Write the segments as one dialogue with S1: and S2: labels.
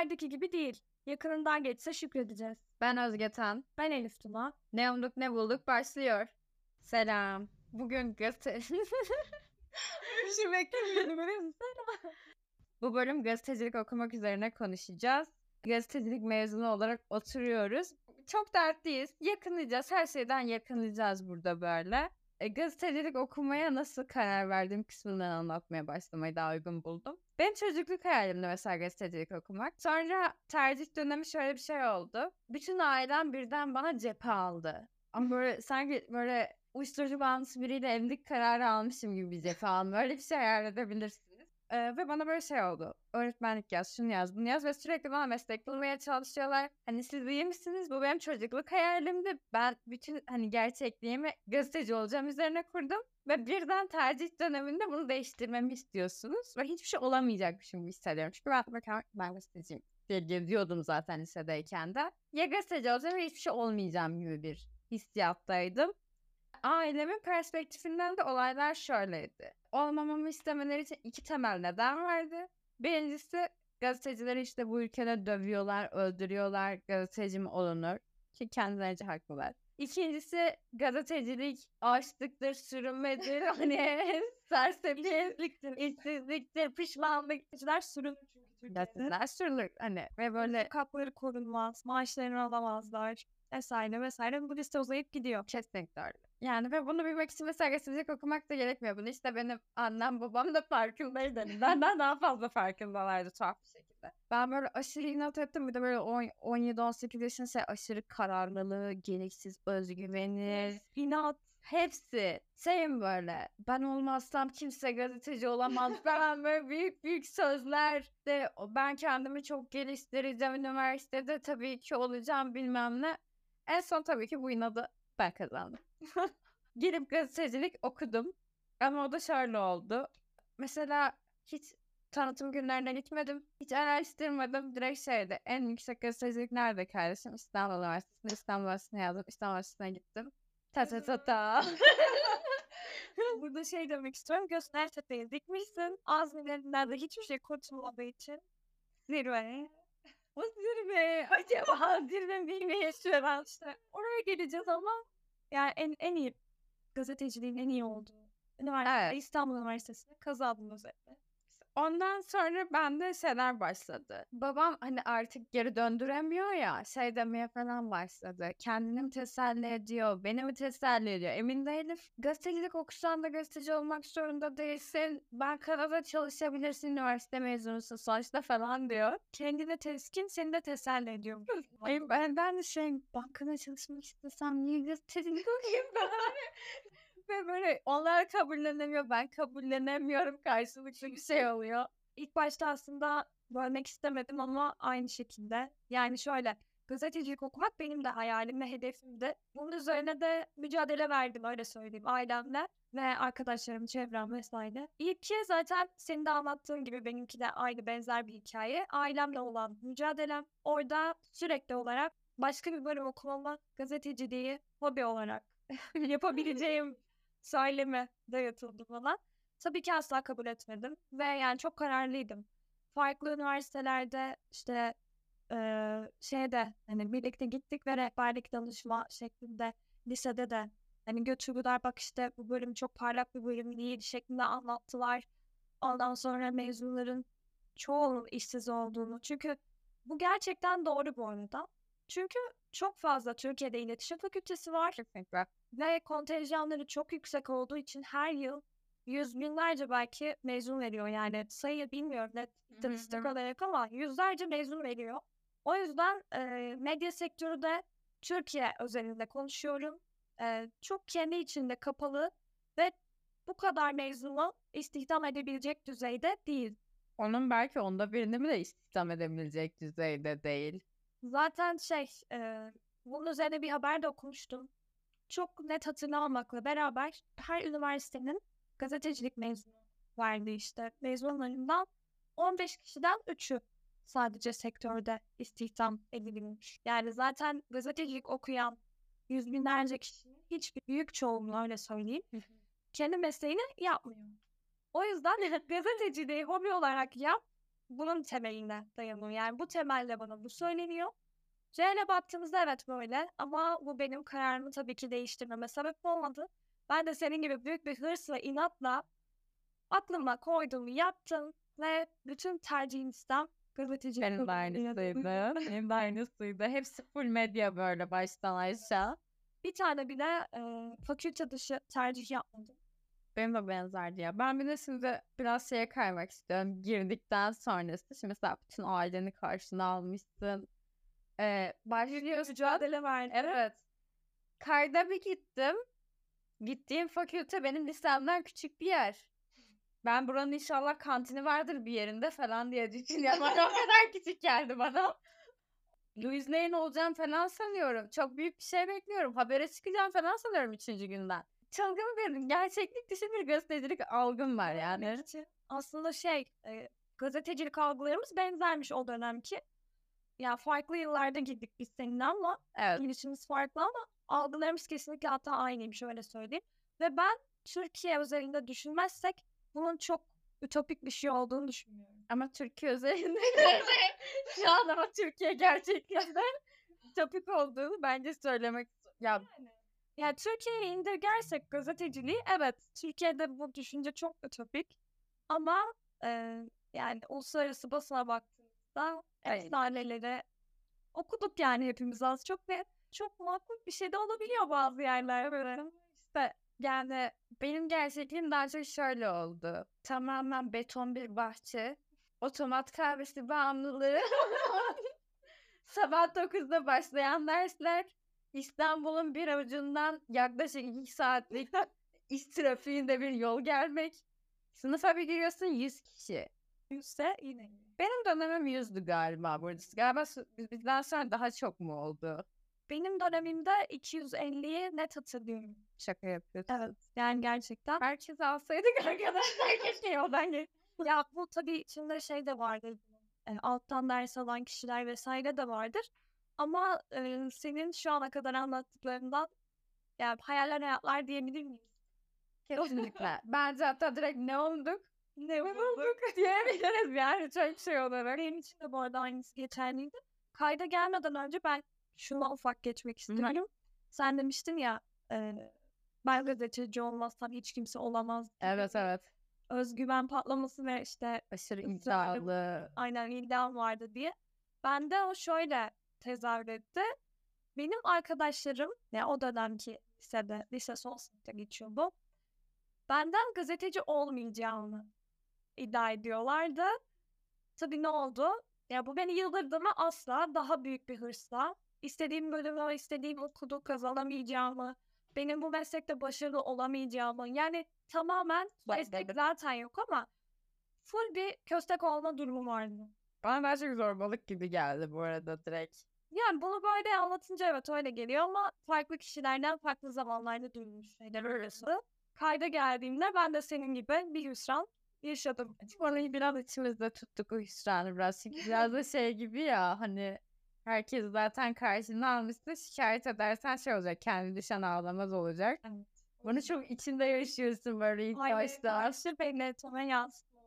S1: Dillerdeki gibi değil. Yakınından geçse şükredeceğiz.
S2: Ben Özge Tan.
S1: Ben Elif Tuna.
S2: Ne umduk ne bulduk başlıyor. Selam. Bugün gazete...
S1: Beklemiyordum.
S2: Bu bölüm gazetecilik okumak üzerine konuşacağız. Gazetecilik mezunu olarak oturuyoruz. Çok dertliyiz. Yakınlayacağız. Her şeyden yakınlayacağız burada böyle. E, gazetecilik okumaya nasıl karar verdiğim kısmından anlatmaya başlamayı daha uygun buldum. Benim çocukluk hayalimdi mesela gazetecilik okumak. Sonra tercih dönemi şöyle bir şey oldu. Bütün ailem birden bana cephe aldı. Ama böyle sanki böyle uyuşturucu bağımlısı biriyle evlilik kararı almışım gibi bir cephe aldım. Öyle bir şey hayal Ee, ve bana böyle şey oldu. Öğretmenlik yaz, şunu yaz, bunu yaz ve sürekli bana meslek bulmaya çalışıyorlar. Hani siz iyi misiniz? Bu benim çocukluk hayalimdi. Ben bütün hani gerçekliğimi gazeteci olacağım üzerine kurdum. Ve birden tercih döneminde bunu değiştirmemi istiyorsunuz. Ve hiçbir şey olamayacakmışım hissediyorum. Çünkü ben, ben, ben gazeteciyim diye geziyordum zaten lisedeyken de. Ya gazeteci olacağım ya hiçbir şey olmayacağım gibi bir hissiyattaydım. Ailemin perspektifinden de olaylar şöyleydi. Olmamamı istemeleri için iki temel neden vardı. Birincisi gazetecileri işte bu ülkede dövüyorlar, öldürüyorlar, gazeteci mi olunur? Ki kendilerince haklılar. İkincisi gazetecilik açlıktır, sürünmedir, hani serseriliktir, işsizliktir, pişmanlıktır.
S1: sürünür çünkü Türkiye'de.
S2: Gazeteler sürülür hani ve böyle
S1: Hakları korunmaz, maaşlarını alamazlar vesaire vesaire. Bu liste uzayıp gidiyor.
S2: Kesinlikle öyle. Yani ve bunu bilmek için mesela gazetecilik okumak da gerekmiyor. Bunu işte benim annem babam da farkındaydı. Benden daha fazla farkındalardı tuhaf bir şekilde. Ben böyle aşırı inat ettim. Bir de böyle 17-18 yaşında şey aşırı kararlılığı, gereksiz özgüveni,
S1: İnat.
S2: hepsi şeyim böyle. Ben olmazsam kimse gazeteci olamaz falan böyle büyük büyük sözler de ben kendimi çok geliştireceğim üniversitede tabii ki olacağım bilmem ne. En son tabii ki bu inadı ben kazandım. Girip gazetecilik okudum. Ama o da şöyle oldu. Mesela hiç tanıtım günlerine gitmedim. Hiç araştırmadım. Direkt şeydi. En yüksek gazetecilik nerede kardeşim? İstanbul Üniversitesi'nde. İstanbul Üniversitesi'ne yazdım. İstanbul Üniversitesi'ne gittim. Ta ta ta ta.
S1: Burada şey demek istiyorum. Göster tepeyi dikmişsin. Azmilerinden de hiçbir şey kurtulmadığı için zirve.
S2: O zirve. Acaba zirve mi yaşıyorum?
S1: İşte oraya geleceğiz ama yani en, en iyi gazeteciliğin en iyi olduğu üniversite
S2: Evet.
S1: İstanbul Üniversitesi'nde kazandım özellikle.
S2: Ondan sonra bende şeyler başladı. Babam hani artık geri döndüremiyor ya şey demeye falan başladı. Kendini mi teselli ediyor, beni mi teselli ediyor emin değilim. Gazetecilik okusan da gazeteci olmak zorunda değilsin. Ben Kanada çalışabilirsin üniversite mezunusun sonuçta falan diyor.
S1: Kendine teskin seni de teselli ediyor.
S2: Ben, ben de şey bankada çalışmak istesem niye gazetecilik okuyayım ben? Ve böyle onlar kabullenemiyor ben kabullenemiyorum karşılıklı bir şey oluyor.
S1: İlk başta aslında bölmek istemedim ama aynı şekilde. Yani şöyle gazetecilik okumak benim de hayalim ve hedefimdi. Bunun üzerine de mücadele verdim öyle söyleyeyim ailemle ve arkadaşlarım, çevrem vesaire. İlki zaten senin de anlattığın gibi benimki de aynı benzer bir hikaye. Ailemle olan mücadelem. Orada sürekli olarak başka bir bölüm okumama gazeteciliği hobi olarak yapabileceğim söylemi dayatıldı bana. Tabii ki asla kabul etmedim ve yani çok kararlıydım. Farklı üniversitelerde işte eee şeyde hani birlikte gittik ve rehberlik danışma şeklinde lisede de hani götürdüler bak işte bu bölüm çok parlak bir bölüm değil şeklinde anlattılar. Ondan sonra mezunların çoğunun işsiz olduğunu. Çünkü bu gerçekten doğru bu arada. Çünkü çok fazla Türkiye'de iletişim fakültesi var
S2: Kesinlikle.
S1: ve kontenjanları çok yüksek olduğu için her yıl yüz binlerce belki mezun veriyor. Yani sayı bilmiyorum net istatistik olarak ama yüzlerce mezun veriyor. O yüzden e, medya sektörü de Türkiye özelinde konuşuyorum. E, çok kendi içinde kapalı ve bu kadar mezunu istihdam edebilecek düzeyde değil.
S2: Onun belki onda birini mi de istihdam edebilecek düzeyde değil.
S1: Zaten şey, e, bunun üzerine bir haber de okumuştum. Çok net hatırlamamakla beraber her üniversitenin gazetecilik mezunu vardı işte. Mezunlarından 15 kişiden 3'ü sadece sektörde istihdam edilmiş. Yani zaten gazetecilik okuyan yüz binlerce kişinin hiçbir büyük çoğunluğu öyle söyleyeyim kendi mesleğini yapmıyor. O yüzden gazeteciliği hobi olarak yap bunun temeline dayanıyor. Yani bu temelle bana bu söyleniyor. C'yle baktığımızda evet böyle ama bu benim kararımı tabii ki değiştirmeme sebep olmadı. Ben de senin gibi büyük bir hırs ve inatla aklıma koyduğumu yaptım ve bütün tercihimizden gazetecilik
S2: Benim de aynısıydı. Benim de aynısıydı. Hepsi full medya böyle baştan aşağı.
S1: Bir tane bile e, fakülte dışı tercih yapmadım.
S2: Benim de benzerdi ya. Ben bir de şimdi biraz şeye kaymak istiyorum. Girdikten sonrası. Şimdi mesela bütün aileni karşına almışsın. Ee, başlıyorsun.
S1: Mücadele verdim.
S2: Evet. Kayda bir gittim. Gittiğim fakülte benim lisemden küçük bir yer. Ben buranın inşallah kantini vardır bir yerinde falan diye düşünüyorum. O kadar küçük geldi bana. Louis Lane olacağım falan sanıyorum. Çok büyük bir şey bekliyorum. Habere çıkacağım falan sanıyorum üçüncü günden. Çılgın bir gerçeklik dışı bir gazetecilik algım var yani.
S1: Aslında şey e, gazetecilik algılarımız benzermiş o dönemki. Ya farklı yıllarda gittik biz seninle ama
S2: Evet.
S1: girişimiz farklı ama algılarımız kesinlikle hatta aynıymış öyle söyleyeyim. Ve ben Türkiye özelinde düşünmezsek bunun çok ütopik bir şey olduğunu düşünüyorum.
S2: Ama Türkiye özelinde şu an ama Türkiye gerçekten topik olduğunu bence söylemek ya
S1: Yani Türkiye'ye indirgersek gazeteciliği evet Türkiye'de bu düşünce çok ütopik ama e, yani uluslararası basına baktığımızda
S2: Evet.
S1: efsaneleri okuduk yani hepimiz az çok ve çok makul bir şey de olabiliyor bazı yerlerde.
S2: işte yani benim gerçekliğim daha çok şöyle oldu. Tamamen beton bir bahçe. Otomat kahvesi bağımlılığı. Sabah 9'da başlayan dersler. İstanbul'un bir ucundan yaklaşık 2 saatlik iş trafiğinde bir yol gelmek. Sınıfa bir giriyorsun 100 kişi.
S1: Yüzse yine.
S2: Benim dönemim 100'dü galiba burada. Galiba bizden sonra daha çok mu oldu?
S1: Benim dönemimde 250'yi net hatırlıyorum.
S2: Şaka yapıyorsun.
S1: Evet. Yani gerçekten.
S2: Herkes alsaydık arkadaşlar keşke yoldan geç.
S1: Ya bu tabii içinde şey de vardır. E, alttan ders alan kişiler vesaire de vardır. Ama e, senin şu ana kadar anlattıklarından yani hayaller hayatlar diyebilir miyiz?
S2: Kesinlikle. Bence hatta direkt ne olduk?
S1: Ne
S2: bulduk diyebiliriz yani çok şey olarak.
S1: Benim için de bu arada aynısı geçerliydi. Kayda gelmeden önce ben şuna ufak geçmek istiyorum. Sen demiştin ya e, ben gazeteci olmazsam hiç kimse olamaz.
S2: Evet evet.
S1: Özgüven patlaması ve işte
S2: Aşırı iddialı.
S1: aynen iddiam vardı diye. Bende o şöyle tezahür etti. Benim arkadaşlarım ya o dönemki lisede, lise son sınıfta geçiyor bu. Benden gazeteci olmayacağımı iddia ediyorlardı. Tabii ne oldu? Ya bu beni yıldırdı mı asla daha büyük bir hırsla istediğim bölümü, istediğim okulu kazanamayacağımı, benim bu meslekte başarılı olamayacağımı yani tamamen meslek zaten yok ama full bir köstek olma durumu vardı.
S2: Bana çok zorbalık gibi geldi bu arada direkt.
S1: Yani bunu böyle anlatınca evet öyle geliyor ama farklı kişilerden farklı zamanlarda duymuş şeyler orası. Kayda geldiğimde ben de senin gibi bir hüsran yaşadım.
S2: Orayı biraz içimizde tuttuk o hüsranı biraz. Çünkü biraz da şey gibi ya hani herkes zaten karşına almışsa şikayet edersen şey olacak. Kendi düşen ağlamaz olacak.
S1: Evet.
S2: Bunu çok içinde yaşıyorsun böyle ilk
S1: Aynen
S2: başta.
S1: karşı belirtime yansıtma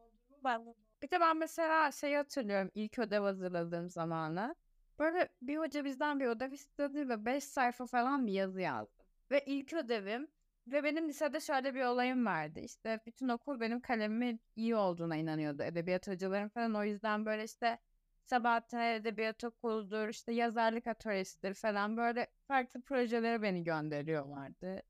S1: ben de
S2: Bir de ben mesela şey hatırlıyorum ilk ödev hazırladığım zamanı. Böyle bir hoca bizden bir ödev istedi ve 5 sayfa falan bir yazı yazdı. Ve ilk ödevim ve benim lisede şöyle bir olayım vardı. İşte bütün okul benim kalemimin iyi olduğuna inanıyordu. Edebiyat hocalarım falan o yüzden böyle işte Sabahattin Edebiyat Okulu'dur, işte yazarlık atölyesidir falan böyle farklı projelere beni gönderiyorlardı.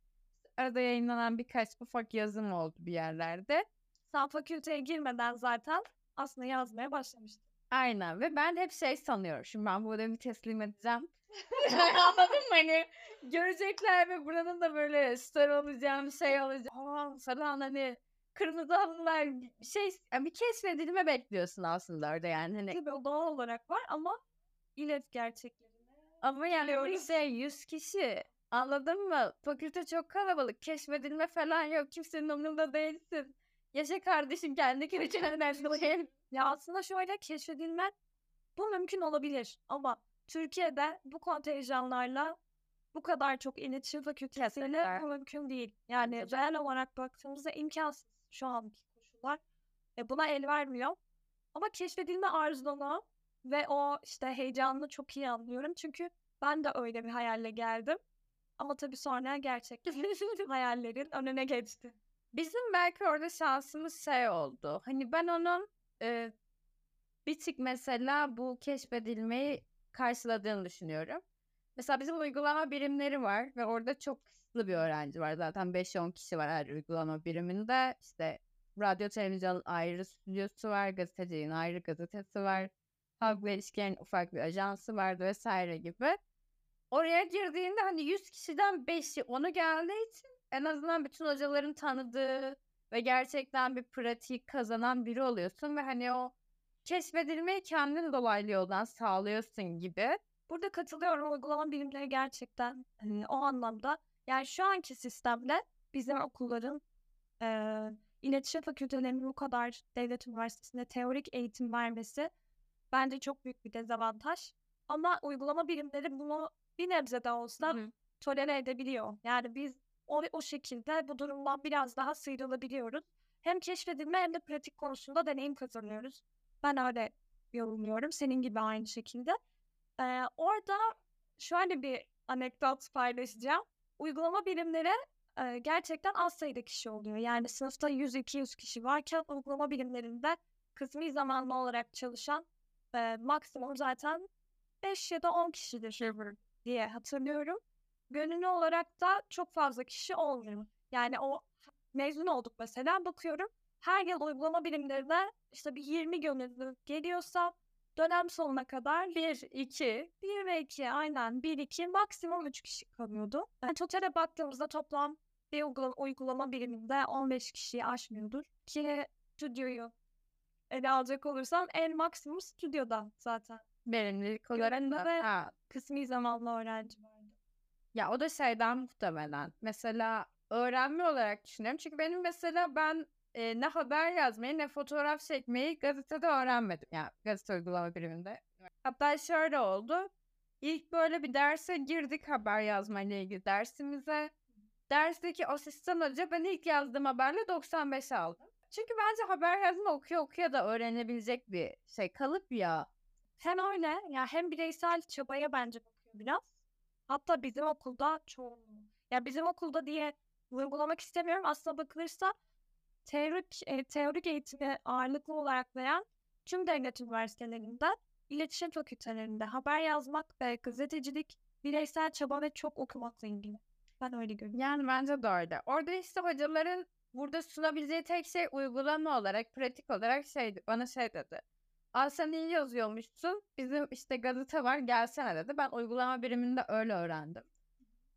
S2: Arada yayınlanan birkaç ufak yazım oldu bir yerlerde.
S1: Sen fakülteye girmeden zaten aslında yazmaya başlamıştın.
S2: Aynen ve ben hep şey sanıyorum. Şimdi ben bu ödevi teslim edeceğim. Anladın mı? Hani görecekler ve buranın da böyle star olacağım şey olacağım. Aa, falan hani kırmızı halılar şey yani bir keşfedilme bekliyorsun aslında orada yani. Hani,
S1: Tabii doğal olarak var ama ilet gerçeklerine.
S2: ama yani
S1: Biliyorum.
S2: lise 100 kişi. Anladın mı? Fakülte çok kalabalık. Keşfedilme falan yok. Kimsenin umurunda değilsin. Yaşa kardeşim kendi kirçene
S1: Ya aslında şöyle keşfedilme bu mümkün olabilir ama Türkiye'de bu kontenjanlarla bu kadar çok iletişim fakültesiyle mümkün değil. Yani reel olarak baktığımızda imkansız şu anki koşullar. E buna el vermiyor. Ama keşfedilme arzunu ve o işte heyecanını çok iyi anlıyorum. Çünkü ben de öyle bir hayalle geldim. Ama tabii sonra gerçekten hayallerin önüne geçti.
S2: Bizim belki orada şansımız şey oldu. Hani ben onun e, bir tık mesela bu keşfedilmeyi karşıladığını düşünüyorum. Mesela bizim uygulama birimleri var ve orada çok kısıtlı bir öğrenci var. Zaten 5-10 kişi var her uygulama biriminde. İşte radyo televizyonun ayrı stüdyosu var, gazeteciliğin ayrı gazetesi var. Halkla ilişkilerin ufak bir ajansı vardı vesaire gibi. Oraya girdiğinde hani 100 kişiden 5'i onu geldiği için en azından bütün hocaların tanıdığı ve gerçekten bir pratik kazanan biri oluyorsun ve hani o keşfedilmeyi kendin dolaylı yoldan sağlıyorsun gibi.
S1: Burada katılıyorum uygulama bilimleri gerçekten hani, o anlamda yani şu anki sistemle bizim okulların e, iletişim fakültelerinin bu kadar devlet üniversitesinde teorik eğitim vermesi bence çok büyük bir dezavantaj. Ama uygulama bilimleri bunu bir nebze de olsa
S2: Hı.
S1: tolere edebiliyor. Yani biz o, o şekilde bu durumdan biraz daha sıyrılabiliyoruz. Hem keşfedilme hem de pratik konusunda deneyim kazanıyoruz. Ben öyle yorumluyorum. Senin gibi aynı şekilde. Ee, orada şöyle bir anekdot paylaşacağım. Uygulama bilimleri e, gerçekten az sayıda kişi oluyor. Yani sınıfta 100-200 kişi varken uygulama bilimlerinde kısmi zamanlı olarak çalışan e, maksimum zaten 5 ya da 10 kişidir diye hatırlıyorum. Gönüllü olarak da çok fazla kişi olmuyor. Yani o mezun olduk mesela bakıyorum her yıl uygulama bilimlerine işte bir 20 gönüllü geliyorsa dönem sonuna kadar 1, 2, 1 ve 2 aynen 1, 2 maksimum 3 kişi kalıyordu. Yani totale baktığımızda toplam bir uygulama, uygulama biriminde 15 kişiyi aşmıyordur. Ki stüdyoyu ele alacak olursam en maksimum stüdyoda zaten.
S2: Verimlilik olarak da.
S1: kısmi zamanlı öğrenci vardı.
S2: Ya o da şeyden muhtemelen. Mesela öğrenme olarak düşünüyorum. Çünkü benim mesela ben e, ne haber yazmayı ne fotoğraf çekmeyi gazetede öğrenmedim. Yani gazete uygulama biriminde. Hatta şöyle oldu. İlk böyle bir derse girdik haber yazmayla ilgili dersimize. Dersteki asistan hoca ben ilk yazdığım haberle 95 aldım. Çünkü bence haber yazma okuya okuya da öğrenebilecek bir şey. Kalıp ya.
S1: Hem öyle ya hem bireysel çabaya bence bakıyor biraz. Hatta bizim okulda çoğunluğu. Ya bizim okulda diye vurgulamak istemiyorum. Aslına bakılırsa teorik, e, teorik eğitimi ağırlıklı olarak veren tüm devlet üniversitelerinde iletişim fakültelerinde haber yazmak ve gazetecilik bireysel çaba ve çok okumakla ilgili. Ben öyle görüyorum.
S2: Yani bence de öyle. Orada işte hocaların burada sunabileceği tek şey uygulama olarak, pratik olarak şey bana şey dedi. Aa sen iyi yazıyormuşsun. Bizim işte gazete var gelsene dedi. Ben uygulama biriminde öyle öğrendim.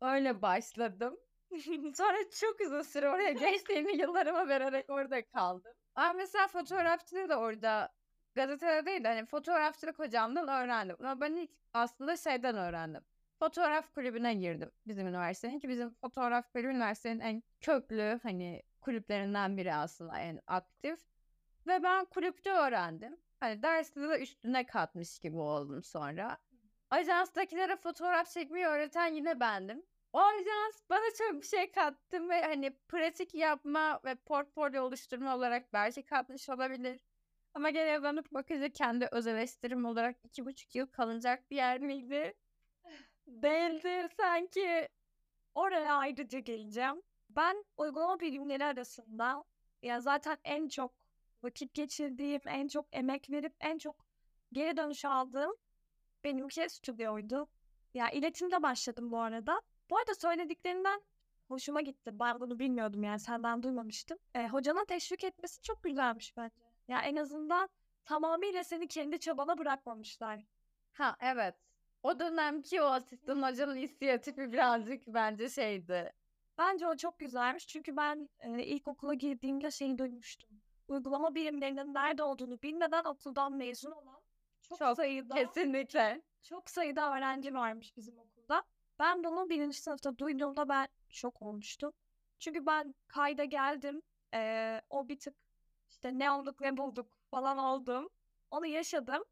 S2: Öyle başladım. Sonra çok uzun süre oraya gençliğimi yıllarıma vererek orada kaldım. Ama mesela fotoğrafçılığı da orada gazetede değil de hani fotoğrafçılık hocamdan öğrendim. Ama ben ilk aslında şeyden öğrendim. Fotoğraf kulübüne girdim bizim üniversitenin ki bizim fotoğraf kulübü üniversitenin en köklü hani kulüplerinden biri aslında en aktif. Ve ben kulüpte öğrendim. Hani derste de üstüne katmış gibi oldum sonra. Ajanstakilere fotoğraf çekmeyi öğreten yine bendim. O ajans bana çok bir şey kattı ve hani pratik yapma ve portfolyo oluşturma olarak belki katmış olabilir. Ama gene dönüp bakınca kendi öz eleştirim olarak iki buçuk yıl kalınacak bir yer miydi?
S1: Değildi sanki. Oraya ayrıca geleceğim. Ben uygulama bilimleri arasında ya zaten en çok vakit geçirdiğim, en çok emek verip en çok geri dönüş aldığım benimki stüdyoydu. Ya iletimde başladım bu arada. Bu arada söylediklerinden hoşuma gitti. Ben bunu bilmiyordum yani senden duymamıştım. E, hocanın teşvik etmesi çok güzelmiş bence. Ya en azından tamamıyla seni kendi çabana bırakmamışlar.
S2: Ha evet. O dönemki o asistan hocanın inisiyatifi birazcık bence şeydi.
S1: Bence o çok güzelmiş çünkü ben e, ilkokula girdiğimde şeyi duymuştum. Uygulama birimlerinin nerede olduğunu bilmeden okuldan mezun olan çok,
S2: Çok,
S1: sayıda
S2: Kesinlikle.
S1: çok sayıda öğrenci varmış bizim okulda. Ben bunu birinci sınıfta duyduğumda ben şok olmuştum. Çünkü ben kayda geldim. e, o bir tık işte ne olduk ne bulduk falan oldum. Onu yaşadım.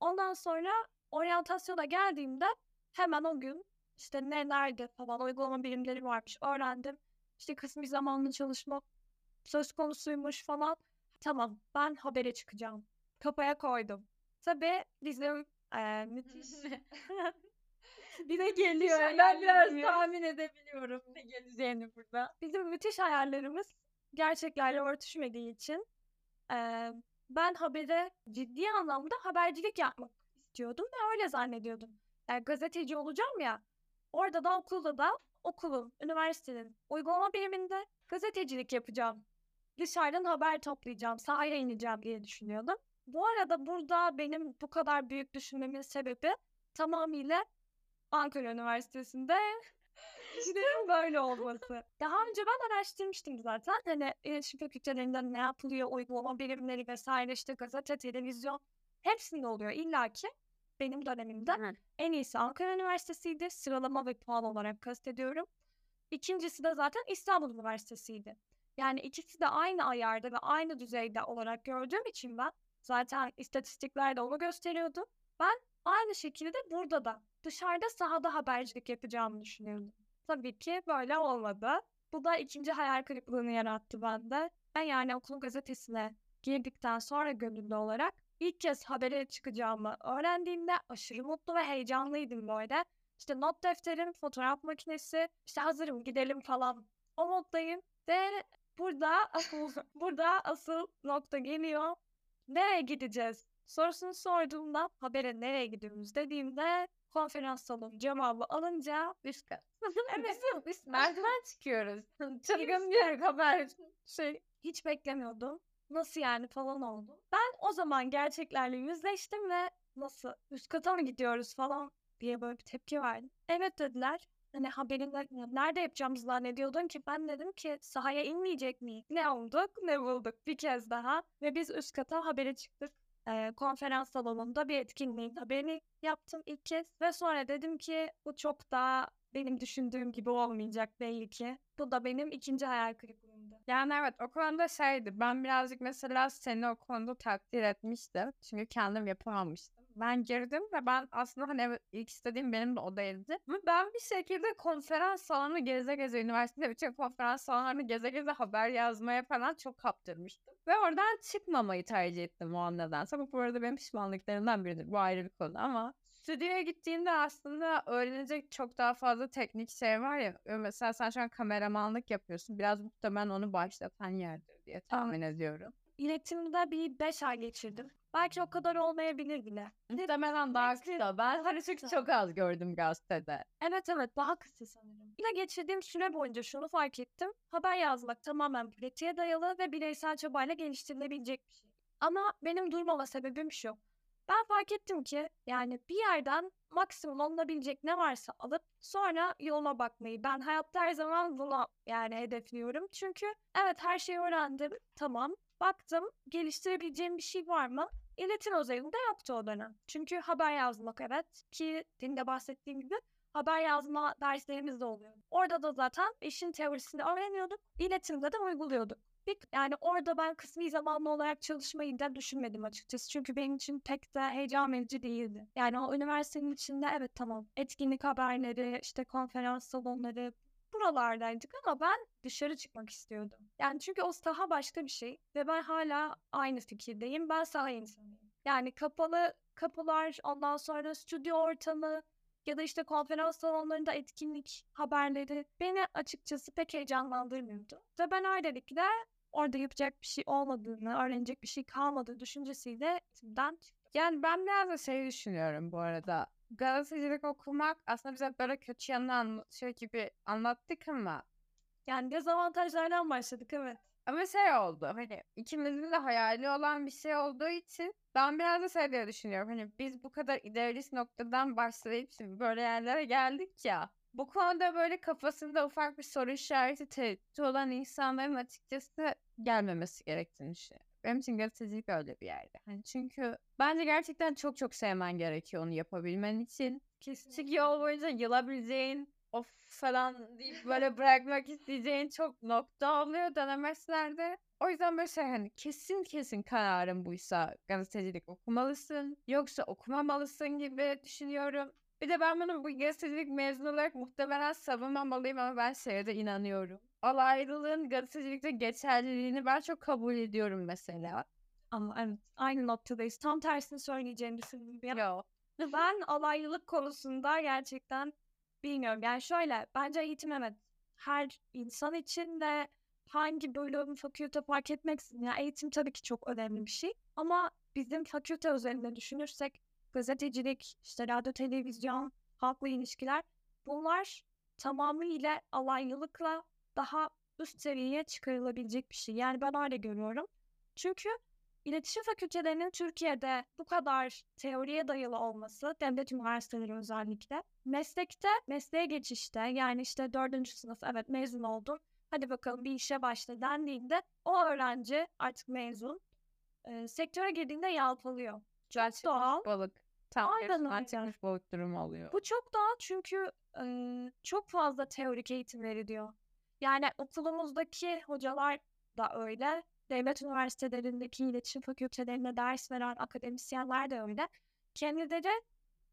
S1: Ondan sonra oryantasyona geldiğimde hemen o gün işte ne nerede falan uygulama birimleri varmış öğrendim. İşte kısmi zamanlı çalışma söz konusuymuş falan. Tamam ben habere çıkacağım kafaya koydum. Tabii bizim eee, müthiş bir de geliyor.
S2: Ben biraz tahmin edebiliyorum ne geleceğini burada.
S1: Bizim müthiş hayallerimiz gerçeklerle örtüşmediği için eee, ben habere ciddi anlamda habercilik yapmak istiyordum ve öyle zannediyordum. Yani gazeteci olacağım ya, orada da okulda da okulun, üniversitenin uygulama biriminde gazetecilik yapacağım. Dışarıdan haber toplayacağım, sahaya ineceğim diye düşünüyordum. Bu arada burada benim bu kadar büyük düşünmemin sebebi tamamıyla Ankara Üniversitesi'nde işlerin böyle olması. Daha önce ben araştırmıştım zaten. Hani iletişim fakültelerinde ne yapılıyor, uygulama birimleri vesaire işte gazete, televizyon hepsinde oluyor illaki. Benim dönemimde
S2: Hı.
S1: en iyisi Ankara Üniversitesi'ydi. Sıralama ve puan olarak kastediyorum. İkincisi de zaten İstanbul Üniversitesi'ydi. Yani ikisi de aynı ayarda ve aynı düzeyde olarak gördüğüm için ben zaten istatistikler de onu gösteriyordu. Ben aynı şekilde burada da dışarıda sahada habercilik yapacağımı düşünüyordum. Tabii ki böyle olmadı. Bu da ikinci hayal kırıklığını yarattı bende. Ben yani okulun gazetesine girdikten sonra gönüllü olarak ilk kez habere çıkacağımı öğrendiğimde aşırı mutlu ve heyecanlıydım böyle. İşte not defterim, fotoğraf makinesi, işte hazırım gidelim falan. O moddayım ve burada burada asıl nokta geliyor. Nereye gideceğiz? Sorusunu sorduğumda habere nereye gidiyoruz dediğimde konferans salonu cevabı alınca
S2: Üst kat.
S1: evet
S2: Biz merdiven çıkıyoruz. Çılgın bir haber.
S1: şey hiç beklemiyordum. Nasıl yani falan oldu. Ben o zaman gerçeklerle yüzleştim ve nasıl üst kata mı gidiyoruz falan diye böyle bir tepki verdim. Evet dediler. Hani haberin ne- nerede yapacağımızı zannediyordun ki ben dedim ki sahaya inmeyecek miyiz? Ne olduk ne bulduk bir kez daha ve biz üst kata habere çıktık. Ee, konferans salonunda bir etkinliğin haberini yaptım ilk kez ve sonra dedim ki bu çok daha benim düşündüğüm gibi olmayacak belli ki. Bu da benim ikinci hayal kırıklığımdı.
S2: Yani evet o konuda şeydi. Ben birazcık mesela seni o konuda takdir etmiştim. Çünkü kendim yapamamıştım. Ben girdim ve ben aslında hani ilk istediğim benim de o değildi. Ama ben bir şekilde konferans salonu geze geze üniversitede bütün konferans salonlarını geze geze haber yazmaya falan çok kaptırmıştım. Ve oradan çıkmamayı tercih ettim o an nedense. Bu bu arada benim pişmanlıklarımdan biridir. Bu ayrı bir konu ama stüdyoya gittiğinde aslında öğrenecek çok daha fazla teknik şey var ya. Mesela sen şu an kameramanlık yapıyorsun. Biraz muhtemelen onu başlatan yerdir diye tahmin ediyorum.
S1: İletimde bir 5 ay geçirdim. Belki o kadar olmayabilir bile.
S2: Muhtemelen daha kısa. Ben hani çünkü çok az gördüm gazetede.
S1: Evet evet daha kısa sanırım. Yine geçirdiğim süre boyunca şunu fark ettim. Haber yazmak tamamen pratiğe dayalı ve bireysel çabayla geliştirilebilecek bir şey. Ama benim durmama sebebim şu. Ben fark ettim ki yani bir yerden maksimum alınabilecek ne varsa alıp sonra yoluma bakmayı. Ben hayatta her zaman bunu yani hedefliyorum. Çünkü evet her şeyi öğrendim. Tamam. Baktım geliştirebileceğim bir şey var mı? İletim özelinde yoktu o dönem. Çünkü haber yazmak evet ki dinde bahsettiğim gibi haber yazma derslerimiz de oluyor. Orada da zaten işin teorisini öğreniyorduk. İletimde de uyguluyorduk. Yani orada ben kısmi zamanlı olarak çalışmayı da düşünmedim açıkçası. Çünkü benim için pek de heyecan verici değildi. Yani o üniversitenin içinde evet tamam etkinlik haberleri, işte konferans salonları buralardaydık ama ben dışarı çıkmak istiyordum. Yani çünkü o saha başka bir şey ve ben hala aynı fikirdeyim. Ben saha insanıyım. Yani kapalı kapılar, ondan sonra stüdyo ortamı, ya da işte konferans salonlarında etkinlik haberleri beni açıkçası pek heyecanlandırmıyordu. Ve ben öylelikle orada yapacak bir şey olmadığını, öğrenecek bir şey kalmadığı düşüncesiyle eğitimden çıktım.
S2: Yani ben biraz da şey düşünüyorum bu arada. Gazetecilik okumak aslında bize böyle kötü yanını anlatıyor gibi anlattık ama
S1: Yani dezavantajlardan başladık evet.
S2: Ama şey oldu hani ikimizin de hayali olan bir şey olduğu için ben biraz da şey diye düşünüyorum hani biz bu kadar idealist noktadan başlayıp şimdi böyle yerlere geldik ya bu konuda böyle kafasında ufak bir soru işareti tereddütü olan insanların açıkçası gelmemesi gerektiğini düşünüyorum. Benim için gazetecilik öyle bir yerde. Hani çünkü bence gerçekten çok çok sevmen gerekiyor onu yapabilmen için.
S1: Kesinlikle.
S2: Çünkü yol boyunca yılabileceğin, of falan deyip böyle bırakmak isteyeceğin çok nokta oluyor denemeçlerde. O yüzden böyle şey hani kesin kesin kararın buysa gazetecilik okumalısın. Yoksa okumamalısın gibi düşünüyorum. Bir de ben bunu bu gazetecilik mezunu olarak muhtemelen savunmamalıyım ama ben şeye de inanıyorum. Alaylılığın gazetecilikte geçerliliğini ben çok kabul ediyorum mesela.
S1: Ama evet aynı noktadayız. Tam tersini bir an.
S2: Yo.
S1: Ben alaylılık konusunda gerçekten bilmiyorum. Yani şöyle bence eğitim evet her insan için de hangi bölüm, fakülte fark etmeksizin. Yani eğitim tabii ki çok önemli bir şey. Ama bizim fakülte üzerinde düşünürsek gazetecilik, işte radyo, televizyon, halkla ilişkiler bunlar tamamıyla alaylılıkla daha üst seviyeye çıkarılabilecek bir şey. Yani ben öyle görüyorum. Çünkü iletişim fakültelerinin Türkiye'de bu kadar teoriye dayalı olması, devlet üniversiteleri özellikle, meslekte, mesleğe geçişte yani işte dördüncü sınıf evet mezun oldun, hadi bakalım bir işe başla dendiğinde o öğrenci artık mezun, e, sektöre girdiğinde yalpalıyor.
S2: Çok
S1: doğal.
S2: balık. Tam
S1: Aynen öyle.
S2: balık durumu oluyor.
S1: Bu çok doğal çünkü e, çok fazla teorik eğitim veriliyor. Yani okulumuzdaki hocalar da öyle. Devlet üniversitelerindeki iletişim fakültelerinde ders veren akademisyenler de öyle. Kendileri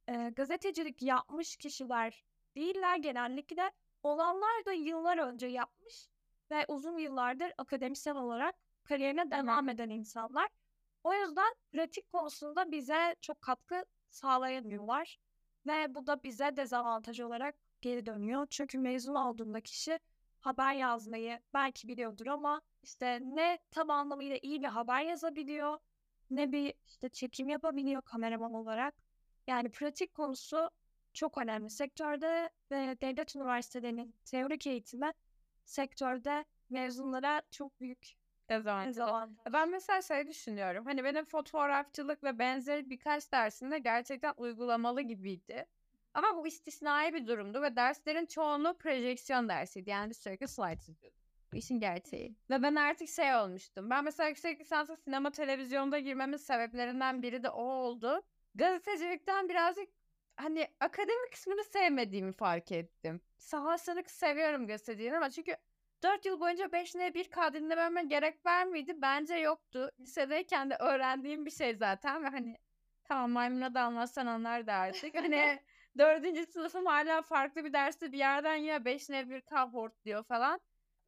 S1: e, gazetecilik yapmış kişiler değiller genellikle. Olanlar da yıllar önce yapmış ve uzun yıllardır akademisyen olarak kariyerine devam eden insanlar. O yüzden pratik konusunda bize çok katkı sağlayamıyorlar. Ve bu da bize dezavantaj olarak geri dönüyor. Çünkü mezun olduğunda kişi haber yazmayı belki biliyordur ama işte ne tam anlamıyla iyi bir haber yazabiliyor ne bir işte çekim yapabiliyor kameraman olarak. Yani pratik konusu çok önemli sektörde ve devlet üniversitelerinin teorik eğitimi sektörde mezunlara çok büyük
S2: Dezavantaj. Ben mesela şey düşünüyorum. Hani benim fotoğrafçılık ve benzeri birkaç dersinde gerçekten uygulamalı gibiydi. Ama bu istisnai bir durumdu ve derslerin çoğunluğu projeksiyon dersiydi. Yani sürekli slide izliyordum. Bu işin gerçeği. Ve ben artık şey olmuştum. Ben mesela yüksek lisansa sinema televizyonda girmemin sebeplerinden biri de o oldu. Gazetecilikten birazcık hani akademik kısmını sevmediğimi fark ettim. Sahasını seviyorum gazeteciliğin ama çünkü 4 yıl boyunca 5N 1K dinlememe gerek var mıydı? Bence yoktu. Lisedeyken de öğrendiğim bir şey zaten ve hani tamam maymuna da anlatsan anlar da artık. Hani dördüncü sınıfım hala farklı bir derste bir yerden ya 5N 1K hortluyor falan.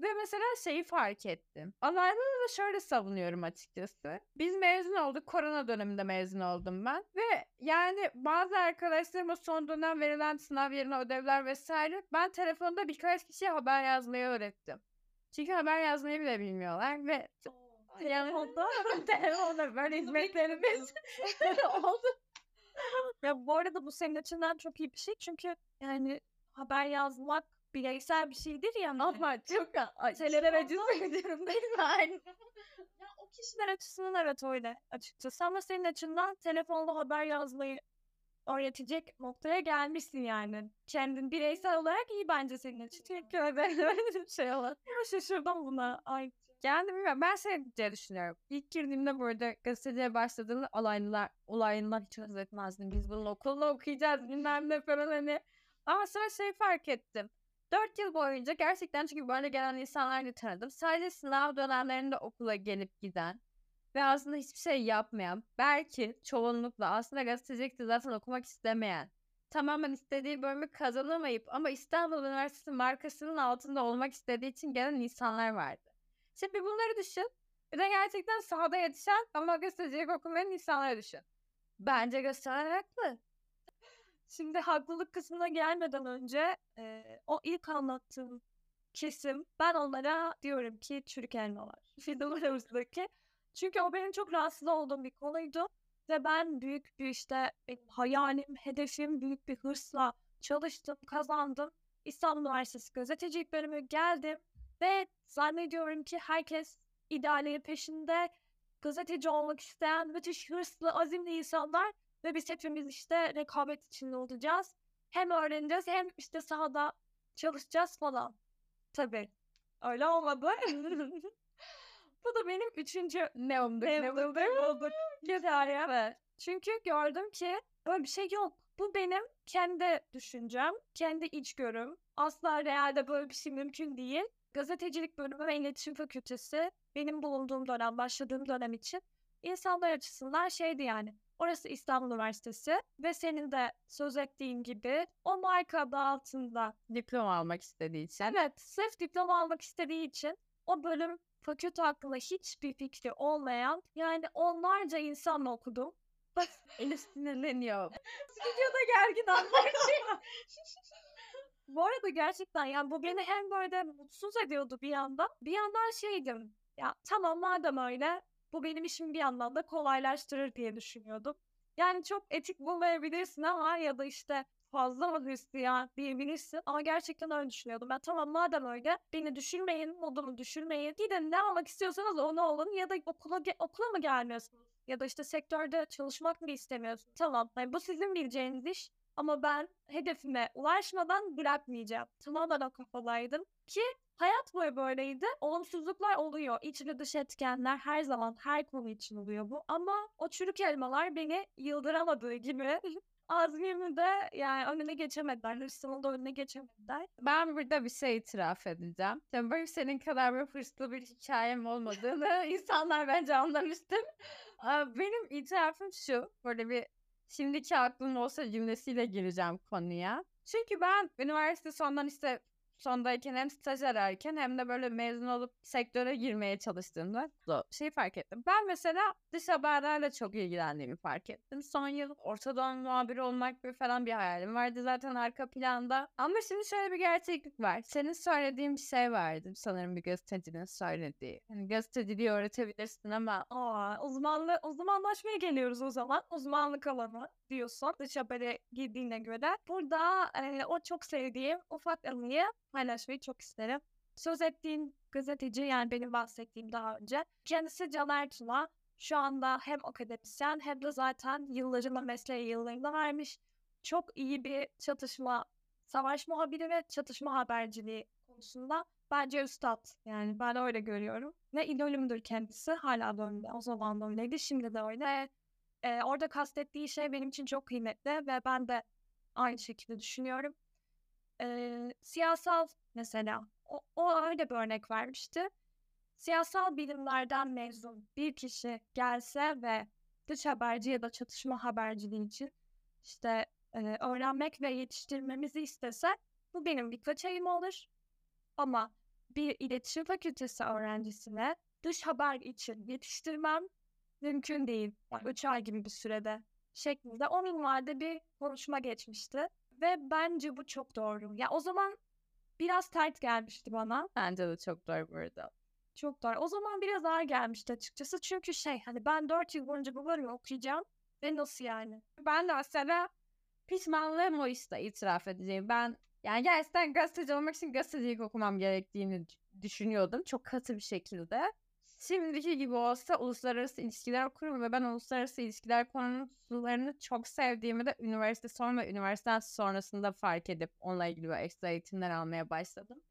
S2: Ve mesela şeyi fark ettim. Alaylığı da şöyle savunuyorum açıkçası. Biz mezun olduk. Korona döneminde mezun oldum ben. Ve yani bazı arkadaşlarıma son dönem verilen sınav yerine ödevler vesaire ben telefonda birkaç kişiye haber yazmayı öğrettim. Çünkü haber yazmayı bile bilmiyorlar ve telefonda telefonda böyle hizmetlerimiz oldu.
S1: Ya bu arada bu senin açından çok iyi bir şey çünkü yani haber yazmak bireysel bir şeydir ya.
S2: Ama çok
S1: Şeylere
S2: acı söylüyorum değil mi? Aynen.
S1: Ya o kişiler açısından evet öyle açıkçası ama senin açından telefonla haber yazmayı öğretecek noktaya gelmişsin yani. Kendin bireysel olarak iyi bence senin için. Çünkü öyle bir şey olan. Şaşırdım buna. Ay.
S2: Yani bilmiyorum ben şey diye düşünüyorum. İlk girdiğimde burada gazeteciye başladığımda alaylılar, olaylılar hiç haz etmezdim. Biz bunu okulda okuyacağız bilmem ne falan hani. Ama sonra şey fark ettim. Dört yıl boyunca gerçekten çünkü böyle gelen insanlarla tanıdım. Sadece sınav dönemlerinde okula gelip giden ve aslında hiçbir şey yapmayan, belki çoğunlukla aslında gazetecilik de zaten okumak istemeyen, tamamen istediği bölümü kazanamayıp ama İstanbul Üniversitesi markasının altında olmak istediği için gelen insanlar vardı. Şimdi bunları düşün. Bir de gerçekten sahada yetişen ama gazetecilik okumayan insanları düşün. Bence gazeteler haklı.
S1: Şimdi haklılık kısmına gelmeden önce e, o ilk anlattığım kesim ben onlara diyorum ki çürük elmalar. Fidanlar arasındaki. Çünkü o benim çok rahatsız olduğum bir konuydu. Ve ben büyük bir işte benim hayalim, hedefim büyük bir hırsla çalıştım, kazandım. İstanbul Üniversitesi gazetecilik bölümü geldim. Ve zannediyorum ki herkes idealleri peşinde gazeteci olmak isteyen müthiş hırslı, azimli insanlar ve biz hepimiz işte rekabet içinde olacağız. Hem öğreneceğiz hem işte sahada çalışacağız falan. Tabii öyle olmadı. Bu da benim üçüncü
S2: Ne umduk
S1: ne
S2: ne
S1: bulduk bulduk hikayem. Çünkü gördüm ki böyle bir şey yok. Bu benim kendi düşüncem, kendi içgörüm. Asla realde böyle bir şey mümkün değil. Gazetecilik bölümü ve iletişim fakültesi benim bulunduğum dönem, başladığım dönem için insanlar açısından şeydi yani. Orası İstanbul Üniversitesi ve senin de söz ettiğin gibi o marka adı altında
S2: diploma almak istediği için.
S1: Evet, sırf diploma almak istediği için o bölüm fakülte hakkında hiçbir fikri olmayan yani onlarca insanla okudum.
S2: Elif sinirleniyor.
S1: Stüdyoda gergin anlatıyor. Bu arada gerçekten yani bu beni hem böyle mutsuz ediyordu bir yandan. Bir yandan şeydim. Ya tamam madem öyle bu benim işimi bir yandan da kolaylaştırır diye düşünüyordum. Yani çok etik bulmayabilirsin ama ya da işte fazla mı Hristiyan diyebilirsin ama gerçekten öyle düşünüyordum. Ben tamam madem öyle beni düşürmeyin, modumu düşürmeyin. Gidin ne almak istiyorsanız onu olun ya da okula, okula mı gelmiyorsunuz? Ya da işte sektörde çalışmak mı istemiyorsunuz? Tamam yani bu sizin bileceğiniz iş ama ben hedefime ulaşmadan bırakmayacağım. Tamamen o kafadaydım ki hayat boyu böyleydi. Olumsuzluklar oluyor. İç ve dış etkenler her zaman her konu için oluyor bu. Ama o çürük elmalar beni yıldıramadığı gibi azmimi de yani önüne geçemediler. Hırsımın da önüne geçemediler.
S2: Ben burada bir şey itiraf edeceğim. Tabii benim senin kadar bir hırslı bir hikayem olmadığını insanlar bence anlamıştır. Aa, Benim itirafım şu. Böyle bir şimdiki aklım olsa cümlesiyle gireceğim konuya. Çünkü ben üniversite sondan işte sondayken hem staj ararken hem de böyle mezun olup sektöre girmeye çalıştığımda şeyi fark ettim. Ben mesela dış haberlerle çok ilgilendiğimi fark ettim. Son yıl Orta Doğu muhabiri olmak gibi falan bir hayalim vardı zaten arka planda. Ama şimdi şöyle bir gerçeklik var. Senin söylediğin bir şey vardı sanırım bir gazetecinin söylediği. Hani gazeteciliği öğretebilirsin ama
S1: Aa, uzmanlı, uzmanlaşmaya geliyoruz o zaman. Uzmanlık alanı diyorsun dış habere girdiğine göre. Burada e, o çok sevdiğim ufak anıyı paylaşmayı çok isterim. Söz ettiğin gazeteci yani benim bahsettiğim daha önce. Kendisi Caner Tuna. Şu anda hem akademisyen hem de zaten yıllarını mesleği yıllarını vermiş. Çok iyi bir çatışma, savaş muhabiri ve çatışma haberciliği konusunda bence üstad. Yani ben öyle görüyorum. Ve idolümdür kendisi. Hala da öyle. O zaman da öyleydi. Şimdi de öyle. E, orada kastettiği şey benim için çok kıymetli ve ben de aynı şekilde düşünüyorum. E, siyasal mesela o, o öyle bir örnek vermişti. Siyasal bilimlerden mezun bir kişi gelse ve dış haberci ya da çatışma haberciliği için işte e, öğrenmek ve yetiştirmemizi istese bu benim birkaç ayım olur. Ama bir iletişim fakültesi öğrencisine dış haber için yetiştirmem mümkün değil. Yani 3 ay gibi bir sürede şeklinde o minvalde bir konuşma geçmişti. Ve bence bu çok doğru. Ya o zaman biraz tert gelmişti bana.
S2: bence de çok doğru burada.
S1: Çok doğru. O zaman biraz ağır gelmişti açıkçası. Çünkü şey hani ben 4 yıl boyunca bu bölümü okuyacağım. Ve nasıl yani?
S2: Ben de mesela pişmanlığım o işte itiraf edeceğim. Ben yani gerçekten gazeteci olmak için gazetecilik okumam gerektiğini dü- düşünüyordum. Çok katı bir şekilde. Şimdiki gibi olsa uluslararası ilişkiler okurum ve ben uluslararası ilişkiler konularını çok sevdiğimi de üniversite son ve üniversiteden sonrasında fark edip onunla ilgili böyle ekstra eğitimler almaya başladım.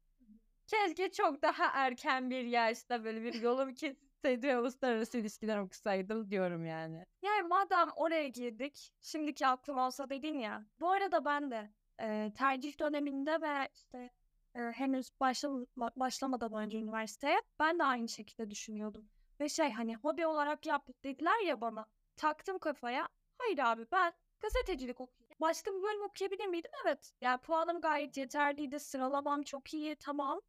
S2: Keşke çok daha erken bir yaşta böyle bir yolum kesitseydi ve uluslararası ilişkiler okusaydım diyorum yani.
S1: Yani madem oraya girdik, şimdiki aklım olsa dedin ya. Bu arada ben de e, tercih döneminde ve işte e, henüz başlama- başlamadan önce üniversiteye ben de aynı şekilde düşünüyordum. Ve şey hani hobi olarak yap dediler ya bana. Taktım kafaya. Hayır abi ben gazetecilik okuyayım. Başka bir bölüm okuyabilir miydim? Evet. Yani puanım gayet yeterliydi. Sıralamam çok iyi. Tamam.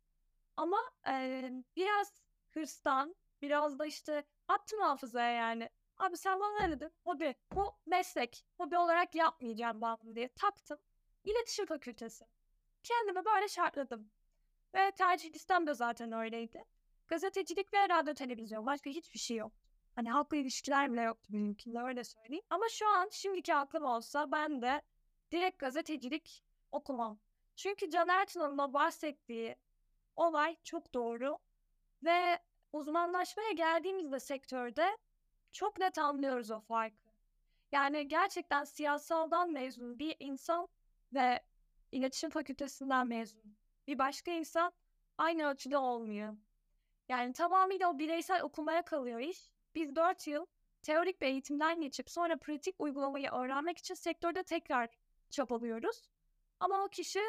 S1: Ama e, biraz hırstan, biraz da işte attım hafızaya yani. Abi sen bana ne dedin? Hobi. Bu meslek. Hobi olarak yapmayacağım ben bunu diye taktım. İletişim fakültesi. Kendimi böyle şartladım. Ve tercih listem de zaten öyleydi. Gazetecilik ve radyo televizyon. Başka hiçbir şey yok. Hani halkla ilişkiler bile yoktu benimkinde öyle söyleyeyim. Ama şu an şimdiki aklım olsa ben de direkt gazetecilik okumam. Çünkü Can da bahsettiği olay çok doğru. Ve uzmanlaşmaya geldiğimizde sektörde çok net anlıyoruz o farkı. Yani gerçekten siyasaldan mezun bir insan ve iletişim fakültesinden mezun bir başka insan aynı ölçüde olmuyor. Yani tamamıyla o bireysel okumaya kalıyor iş. Biz 4 yıl teorik bir eğitimden geçip sonra pratik uygulamayı öğrenmek için sektörde tekrar çabalıyoruz. Ama o kişi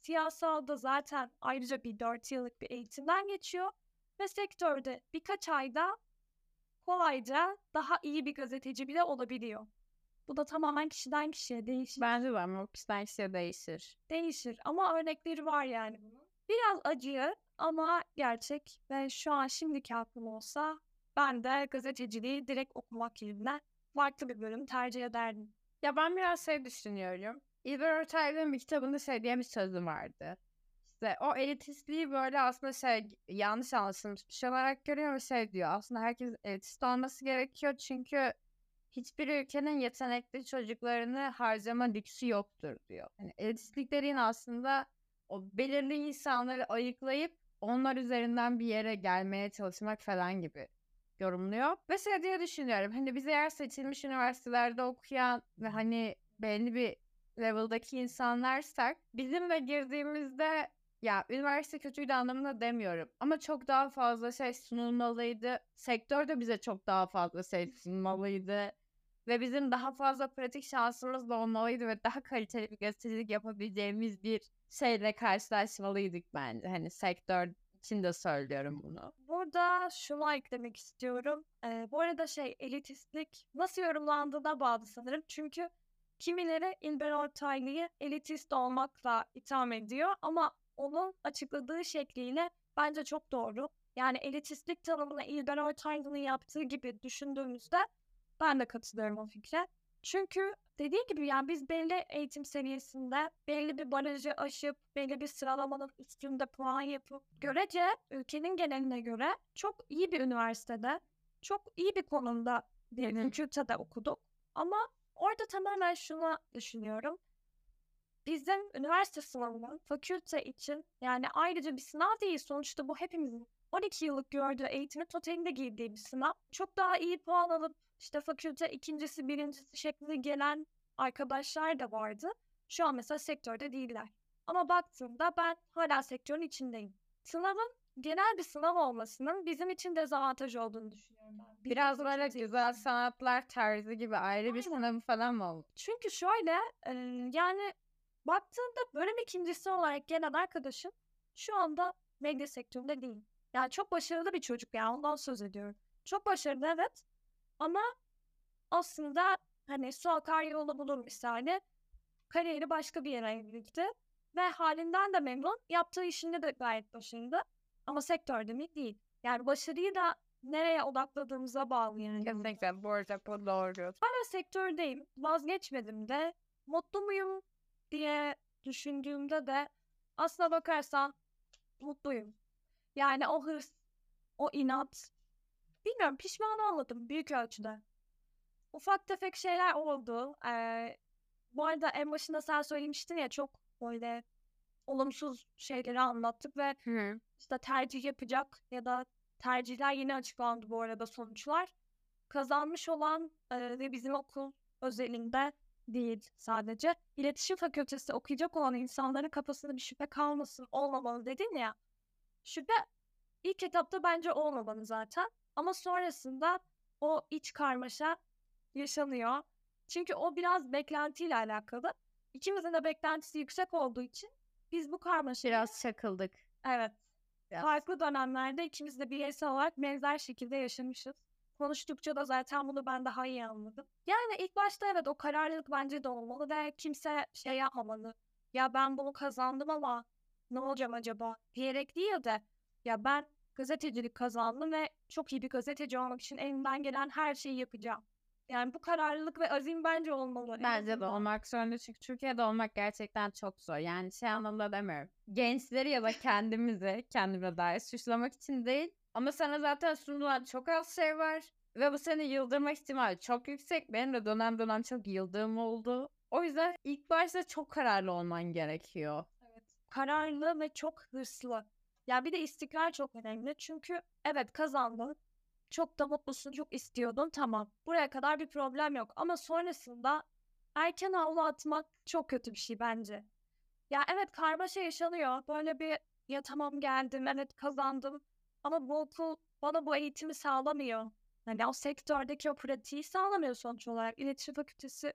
S1: siyasalda zaten ayrıca bir 4 yıllık bir eğitimden geçiyor ve sektörde birkaç ayda kolayca daha iyi bir gazeteci bile olabiliyor. Bu da tamamen kişiden kişiye değişir.
S2: Bence de ama kişiden kişiye değişir.
S1: Değişir ama örnekleri var yani bunun. Biraz acı Ama gerçek ve şu an şimdiki aklım olsa ben de gazeteciliği direkt okumak yerine farklı bir bölüm tercih ederdim.
S2: Ya ben biraz şey düşünüyorum. İlber Ortaylı'nın bir kitabında şey diye bir sözü vardı. İşte o elitistliği böyle aslında şey yanlış anlaşılmış bir şey olarak görüyor ve şey diyor. Aslında herkes elitist olması gerekiyor çünkü hiçbir ülkenin yetenekli çocuklarını harcama lüksü yoktur diyor. Yani dediğin aslında o belirli insanları ayıklayıp onlar üzerinden bir yere gelmeye çalışmak falan gibi yorumluyor. Ve şey diye düşünüyorum. Hani biz eğer seçilmiş üniversitelerde okuyan ve hani belli bir level'daki insanlarsak bizim de girdiğimizde ya üniversite kötüydü anlamında demiyorum. Ama çok daha fazla şey sunulmalıydı. Sektör de bize çok daha fazla şey sunmalıydı. Ve bizim daha fazla pratik şansımız da olmalıydı ve daha kaliteli bir gazetecilik yapabileceğimiz bir şeyle karşılaşmalıydık bence. Hani sektör için de söylüyorum bunu.
S1: Burada şunu eklemek istiyorum. Ee, bu arada şey elitistlik nasıl yorumlandığına bağlı sanırım. Çünkü kimileri İlber Ortaylı'yı elitist olmakla itham ediyor ama onun açıkladığı şekliyle bence çok doğru. Yani elitistlik tanımını İlber Ortaylı'nın yaptığı gibi düşündüğümüzde ben de katılıyorum o fikre. Çünkü dediği gibi yani biz belli eğitim seviyesinde belli bir barajı aşıp belli bir sıralamanın üstünde puan yapıp görece ülkenin geneline göre çok iyi bir üniversitede çok iyi bir konumda bir fakültede okuduk. Ama orada tamamen şunu düşünüyorum. Bizim üniversite sınavının fakülte için yani ayrıca bir sınav değil sonuçta bu hepimizin 12 yıllık gördüğü eğitimin totalinde girdiği bir sınav. Çok daha iyi puan alıp işte fakülte ikincisi, birincisi şeklinde gelen arkadaşlar da vardı. Şu an mesela sektörde değiller. Ama baktığımda ben hala sektörün içindeyim. Sınavın genel bir sınav olmasının bizim için dezavantaj olduğunu düşünüyorum ben. Bizim
S2: Biraz böyle güzel sanatlar tarzı gibi ayrı bir
S1: Aynen.
S2: sınavı falan mı oldu?
S1: Çünkü şöyle yani baktığında bölüm ikincisi olarak gelen arkadaşım şu anda medya sektöründe değil. Yani çok başarılı bir çocuk yani ondan söz ediyorum. Çok başarılı evet ama aslında hani su akar yolu bulur misali kariyeri başka bir yere evrildi ve halinden de memnun. Yaptığı işinde de gayet başarılı ama sektörde mi değil. Yani başarıyı da nereye odakladığımıza bağlı yani.
S2: Kesinlikle bu arada bu doğru.
S1: Hala sektördeyim. Vazgeçmedim de. Mutlu muyum diye düşündüğümde de aslına bakarsan mutluyum. Yani o hırs, o inat. Bilmiyorum pişman olmadım büyük ölçüde. Ufak tefek şeyler oldu. Ee, bu arada en başında sen söylemiştin ya çok böyle olumsuz şeyleri anlattık ve
S2: Hı.
S1: işte tercih yapacak ya da tercihler yeni açıklandı bu arada sonuçlar. Kazanmış olan e, ve bizim okul özelinde değil sadece. İletişim fakültesi okuyacak olan insanların kafasında bir şüphe kalmasın, olmamalı dedin ya. Şüphe ilk etapta bence olmamalı zaten. Ama sonrasında o iç karmaşa yaşanıyor. Çünkü o biraz beklentiyle alakalı. İkimizin de beklentisi yüksek olduğu için biz bu karmaşayı
S2: Biraz çakıldık.
S1: Evet.
S2: Biraz.
S1: Farklı dönemlerde ikimiz de bireysel olarak benzer şekilde yaşamışız. Konuştukça da zaten bunu ben daha iyi anladım. Yani ilk başta evet o kararlılık bence de olmalı ve kimse şey yapmamalı. Ya ben bunu kazandım ama ne olacağım acaba diyerek değil de ya ben gazetecilik kazandım ve çok iyi bir gazeteci olmak için elimden gelen her şeyi yapacağım. Yani bu kararlılık ve azim bence olmalı. en
S2: Bence de olmak zorunda çünkü Türkiye'de olmak gerçekten çok zor. Yani şey anlamda demiyorum. Gençleri ya da kendimizi, kendime dair suçlamak için değil. Ama sana zaten sunulan çok az şey var. Ve bu seni yıldırma ihtimali çok yüksek. Benim de dönem dönem çok yıldığım oldu. O yüzden ilk başta çok kararlı olman gerekiyor.
S1: Evet. Kararlı ve çok hırslı. Ya bir de istikrar çok önemli. Çünkü evet kazandın. Çok da mutlusun, çok istiyordun. Tamam. Buraya kadar bir problem yok. Ama sonrasında erken havlu atmak çok kötü bir şey bence. Ya evet karmaşa yaşanıyor. Böyle bir ya tamam geldim, evet kazandım. Ama bu okul bana bu eğitimi sağlamıyor. Hani o sektördeki o pratiği sağlamıyor sonuç olarak. İletişim fakültesi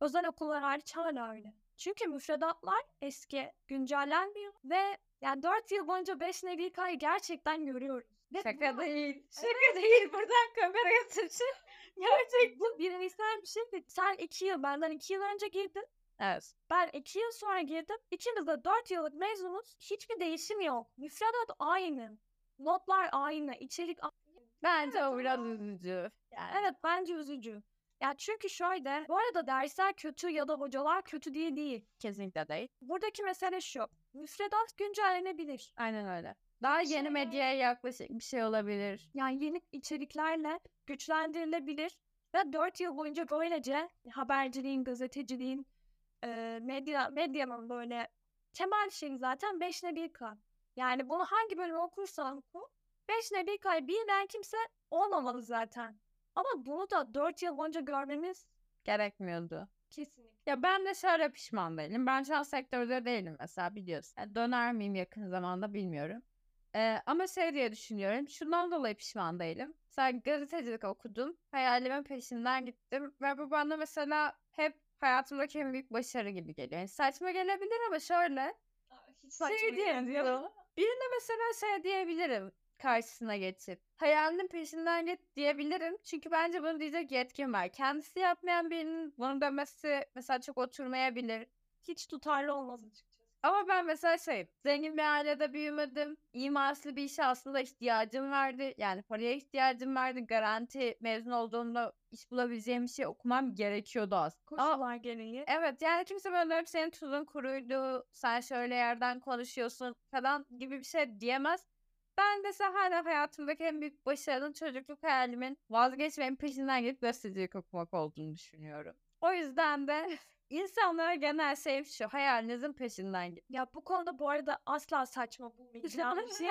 S1: özel okullar hariç hala öyle. Çünkü müfredatlar eski, güncellenmiyor ve yani 4 yıl boyunca 5 nevi kayı gerçekten görüyoruz. Ve
S2: Şaka
S1: bu-
S2: değil. Şaka değil. Buradan kameraya sıçın.
S1: Gerçek bu bireysel bir şey. Sen 2 yıl benden 2 yıl önce girdin.
S2: Evet.
S1: Ben iki yıl sonra girdim. İkimiz de dört yıllık mezunuz. Hiçbir değişim yok. Müfredat aynı. Notlar aynı. içerik aynı.
S2: Bence
S1: Evet,
S2: o biraz üzücü. Yani.
S1: Evet bence üzücü. Ya çünkü şöyle, bu arada dersler kötü ya da hocalar kötü diye değil.
S2: Kesinlikle değil.
S1: Buradaki mesele şu. Müfredat güncellenebilir.
S2: Aynen öyle. Daha
S1: Bir
S2: yeni
S1: şey-
S2: medyaya yaklaşık bir şey olabilir.
S1: Yani yeni içeriklerle güçlendirilebilir. Ve 4 yıl boyunca böylece haberciliğin, gazeteciliğin, e, medya, medyanın böyle temel şeyi zaten 5 ne 1 kay. Yani bunu hangi bölüm okursan oku 5 ne 1 kay bilmeyen kimse olmamalı zaten. Ama bunu da 4 yıl boyunca görmemiz
S2: Gerekmiyordu.
S1: kesinlikle.
S2: Ya ben de şöyle pişman değilim. Ben şu an sektörde değilim mesela biliyorsun. Yani döner miyim yakın zamanda bilmiyorum. Ee, ama şey diye düşünüyorum. Şundan dolayı pişman değilim. Mesela gazetecilik okudum. Hayalimin peşinden gittim. Ve bu bana mesela hep hayatımdaki en büyük başarı gibi geliyor. Yani saçma gelebilir ama şöyle.
S1: Hiç
S2: Şey diyebilirim. Birine mesela şey diyebilirim karşısına geçip. Hayalinin peşinden git diyebilirim. Çünkü bence bunu diyecek yetkim var. Kendisi yapmayan birinin bunu demesi mesela çok oturmayabilir.
S1: Hiç tutarlı olmaz açıkçası.
S2: Ama ben mesela şey, zengin bir ailede büyümedim. İyi maaşlı bir işe aslında ihtiyacım vardı. Yani paraya ihtiyacım vardı. Garanti mezun olduğumda iş bulabileceğim bir şey okumam gerekiyordu aslında.
S1: Koşullar gereği.
S2: Evet yani kimse böyle hep senin tuzun kuruydu, sen şöyle yerden konuşuyorsun falan gibi bir şey diyemez. Ben de hala hayatımdaki en büyük başarının çocukluk hayalimin vazgeçmeyin peşinden gidip gazetecilik okumak olduğunu düşünüyorum. O yüzden de insanlara genel şey şu hayalinizin peşinden gidin.
S1: Ya bu konuda bu arada asla saçma bulmayacağım bir şey.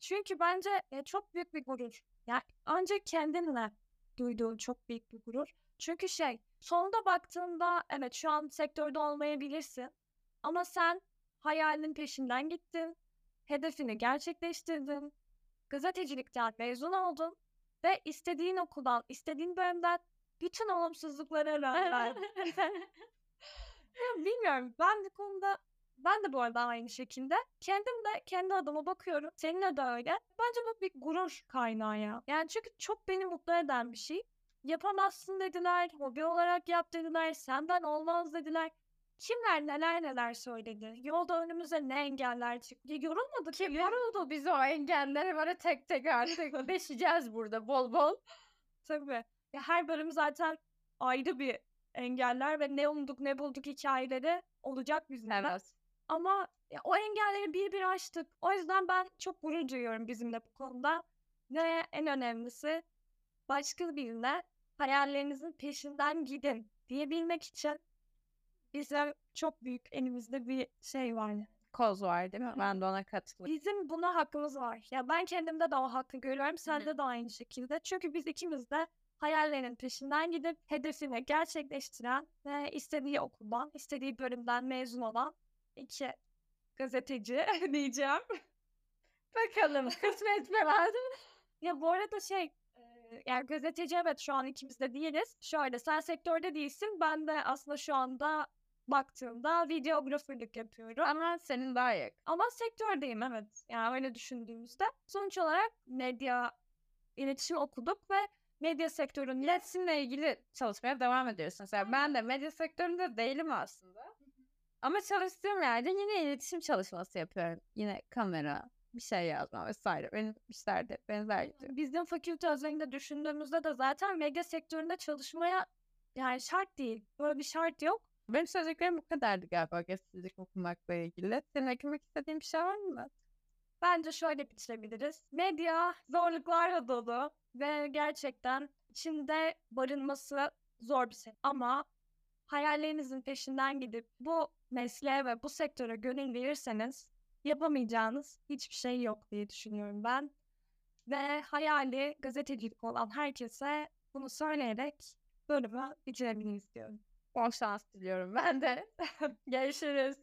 S1: Çünkü bence e, çok büyük bir gurur. Yani ancak kendinle duyduğun çok büyük bir gurur. Çünkü şey, sonunda baktığında evet şu an sektörde olmayabilirsin. Ama sen hayalinin peşinden gittin. Hedefini gerçekleştirdin. Gazetecilikten mezun oldun. Ve istediğin okuldan, istediğin bölümden bütün olumsuzluklara rağmen Ya bilmiyorum. Ben bu konuda ben de bu arada aynı şekilde. Kendim de kendi adıma bakıyorum. Seninle de öyle. Bence bu bir gurur kaynağı ya. Yani çünkü çok beni mutlu eden bir şey. Yapamazsın dediler. Hobi olarak yap dediler. Senden olmaz dediler. Kimler neler neler söyledi. Yolda önümüze ne engeller çıktı. Yorulmadık
S2: Kim
S1: ya.
S2: yoruldu biz o engelleri böyle tek tek artık deşeceğiz burada bol bol.
S1: Tabii. Ya her bölüm zaten ayrı bir engeller ve ne umduk ne bulduk hikayeleri olacak bizimle.
S2: Evet.
S1: Ama ya, o engelleri bir bir aştık. O yüzden ben çok gurur duyuyorum bizimle bu konuda. Ve en önemlisi başka birine hayallerinizin peşinden gidin diyebilmek için bizim çok büyük elimizde bir şey var.
S2: Koz var değil mi? Ben de ona katılıyorum.
S1: Bizim buna hakkımız var. Ya ben kendimde de o hakkı görüyorum. Sende de aynı şekilde. Çünkü biz ikimiz de hayallerinin peşinden gidip hedefini gerçekleştiren ve istediği okuldan, istediği bölümden mezun olan iki gazeteci diyeceğim.
S2: Bakalım kısmet var?
S1: Ya bu arada şey yani gazeteci evet şu an ikimiz de değiliz. Şöyle sen sektörde değilsin. Ben de aslında şu anda baktığımda videograförlük yapıyorum.
S2: Ama senin daha yakın.
S1: Ama sektördeyim evet. Yani öyle düşündüğümüzde. Sonuç olarak medya iletişim okuduk ve medya sektöründe
S2: İletişimle ilgili çalışmaya devam ediyorsun. Mesela ben de medya sektöründe değilim aslında. Ama çalıştığım yerde yine iletişim çalışması yapıyorum. Yine kamera, bir şey yazma vesaire. Benim işlerde benzer gidiyor.
S1: bizim fakülte özelinde düşündüğümüzde de zaten medya sektöründe çalışmaya yani şart değil. Böyle bir şart yok.
S2: Benim söyleyeceklerim bu kadardı galiba gazetecilik okumakla ilgili. Senin eklemek istediğin bir şey var mı?
S1: Bence şöyle bitirebiliriz. Medya zorluklarla dolu ve gerçekten içinde barınması zor bir şey. Ama hayallerinizin peşinden gidip bu mesleğe ve bu sektöre gönül verirseniz yapamayacağınız hiçbir şey yok diye düşünüyorum ben. Ve hayali gazetecilik olan herkese bunu söyleyerek bölümü bitirebiliriz diyorum.
S2: Bol şans diliyorum ben de. Görüşürüz.